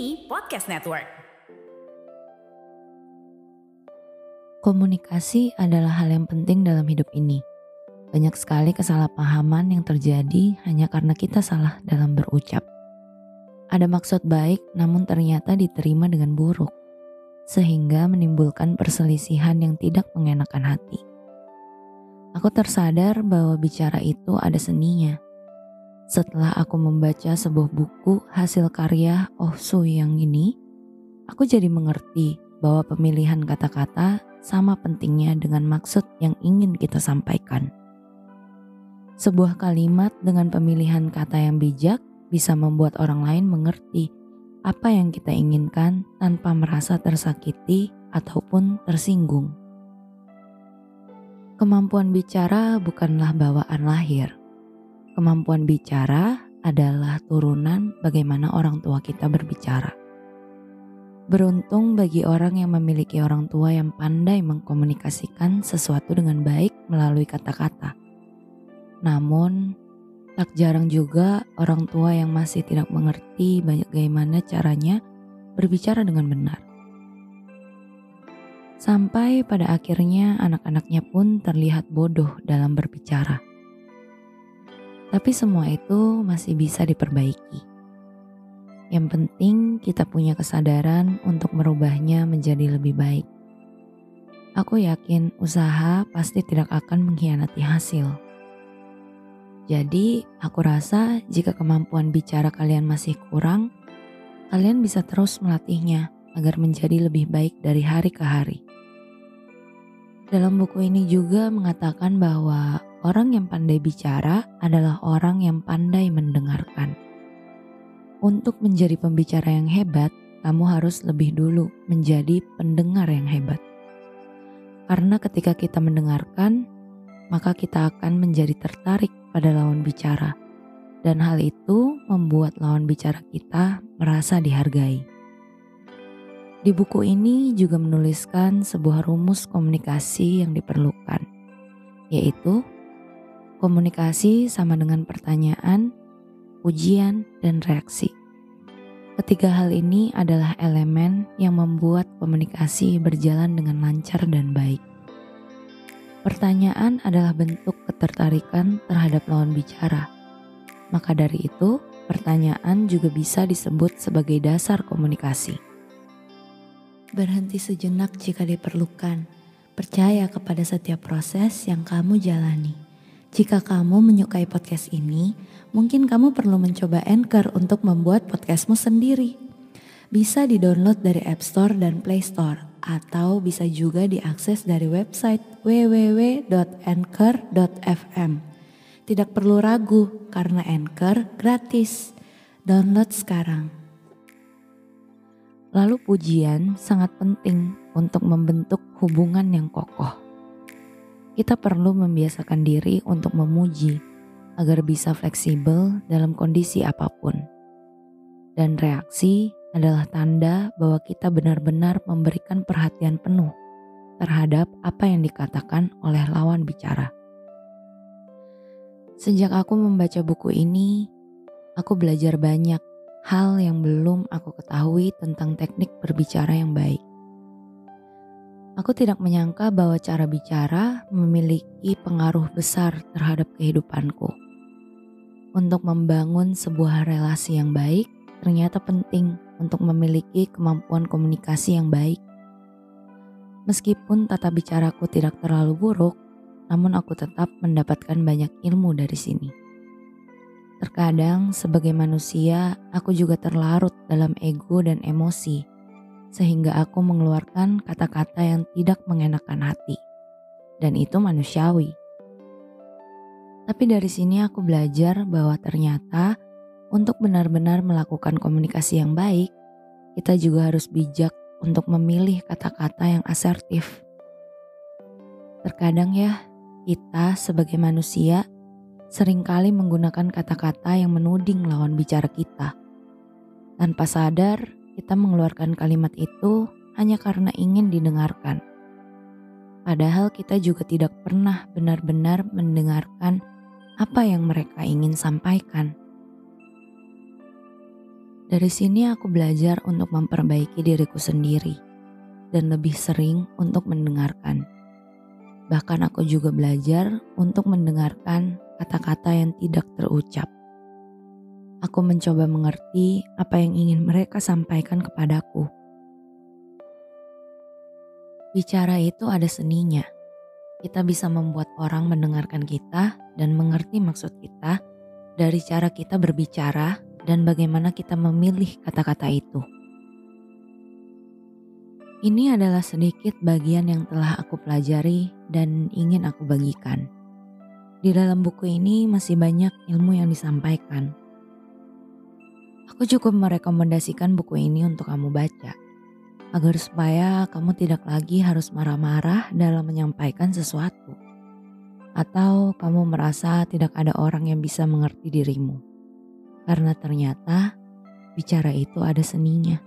Kini Podcast Network. Komunikasi adalah hal yang penting dalam hidup ini. Banyak sekali kesalahpahaman yang terjadi hanya karena kita salah dalam berucap. Ada maksud baik, namun ternyata diterima dengan buruk, sehingga menimbulkan perselisihan yang tidak mengenakan hati. Aku tersadar bahwa bicara itu ada seninya. Setelah aku membaca sebuah buku hasil karya Oh Su yang ini, aku jadi mengerti bahwa pemilihan kata-kata sama pentingnya dengan maksud yang ingin kita sampaikan. Sebuah kalimat dengan pemilihan kata yang bijak bisa membuat orang lain mengerti apa yang kita inginkan tanpa merasa tersakiti ataupun tersinggung. Kemampuan bicara bukanlah bawaan lahir. Kemampuan bicara adalah turunan bagaimana orang tua kita berbicara. Beruntung bagi orang yang memiliki orang tua yang pandai mengkomunikasikan sesuatu dengan baik melalui kata-kata namun, tak jarang juga orang tua yang masih tidak mengerti bagaimana caranya berbicara dengan benar. Sampai pada akhirnya anak-anaknya pun terlihat bodoh dalam berbicara. Tapi semua itu masih bisa diperbaiki. Yang penting kita punya kesadaran untuk merubahnya menjadi lebih baik. Aku yakin usaha pasti tidak akan mengkhianati hasil. Jadi, aku rasa jika kemampuan bicara kalian masih kurang, kalian bisa terus melatihnya agar menjadi lebih baik dari hari ke hari. Dalam buku ini juga mengatakan bahwa orang yang pandai bicara adalah orang yang pandai mendengarkan. Untuk menjadi pembicara yang hebat, kamu harus lebih dulu menjadi pendengar yang hebat. Karena ketika kita mendengarkan, maka kita akan menjadi tertarik pada lawan bicara, dan hal itu membuat lawan bicara kita merasa dihargai. Di buku ini juga menuliskan sebuah rumus komunikasi yang diperlukan, yaitu komunikasi sama dengan pertanyaan, ujian, dan reaksi. Ketiga hal ini adalah elemen yang membuat komunikasi berjalan dengan lancar dan baik. Pertanyaan adalah bentuk ketertarikan terhadap lawan bicara. Maka dari itu, pertanyaan juga bisa disebut sebagai dasar komunikasi. Berhenti sejenak jika diperlukan. Percaya kepada setiap proses yang kamu jalani. Jika kamu menyukai podcast ini, mungkin kamu perlu mencoba Anchor untuk membuat podcastmu sendiri. Bisa di-download dari App Store dan Play Store atau bisa juga diakses dari website www.anchor.fm. Tidak perlu ragu karena Anchor gratis. Download sekarang. Lalu pujian sangat penting untuk membentuk hubungan yang kokoh. Kita perlu membiasakan diri untuk memuji agar bisa fleksibel dalam kondisi apa pun. Dan reaksi adalah tanda bahwa kita benar-benar memberikan perhatian penuh terhadap apa yang dikatakan oleh lawan bicara. Sejak aku membaca buku ini, aku belajar banyak hal yang belum aku ketahui tentang teknik berbicara yang baik. Aku tidak menyangka bahwa cara bicara memiliki pengaruh besar terhadap kehidupanku. Untuk membangun sebuah relasi yang baik, ternyata penting untuk memiliki kemampuan komunikasi yang baik. Meskipun tata bicaraku tidak terlalu buruk, namun aku tetap mendapatkan banyak ilmu dari sini. Terkadang, sebagai manusia, aku juga terlarut dalam ego dan emosi, sehingga aku mengeluarkan kata-kata yang tidak mengenakan hati, dan itu manusiawi. Tapi dari sini aku belajar bahwa ternyata untuk benar-benar melakukan komunikasi yang baik, kita juga harus bijak untuk memilih kata-kata yang asertif. Terkadang ya, kita sebagai manusia sering kali menggunakan kata-kata yang menuding lawan bicara kita. Tanpa sadar, kita mengeluarkan kalimat itu hanya karena ingin didengarkan. Padahal kita juga tidak pernah benar-benar mendengarkan apa yang mereka ingin sampaikan. Dari sini aku belajar untuk memperbaiki diriku sendiri dan lebih sering untuk mendengarkan. Bahkan aku juga belajar untuk mendengarkan kata-kata yang tidak terucap. Aku mencoba mengerti apa yang ingin mereka sampaikan kepadaku. Bicara itu ada seninya. Kita bisa membuat orang mendengarkan kita dan mengerti maksud kita dari cara kita berbicara dan bagaimana kita memilih kata-kata itu. Ini adalah sedikit bagian yang telah aku pelajari dan ingin aku bagikan. Di dalam buku ini masih banyak ilmu yang disampaikan. Aku cukup merekomendasikan buku ini untuk kamu baca, agar supaya kamu tidak lagi harus marah-marah dalam menyampaikan sesuatu, atau kamu merasa tidak ada orang yang bisa mengerti dirimu, karena ternyata bicara itu ada seninya.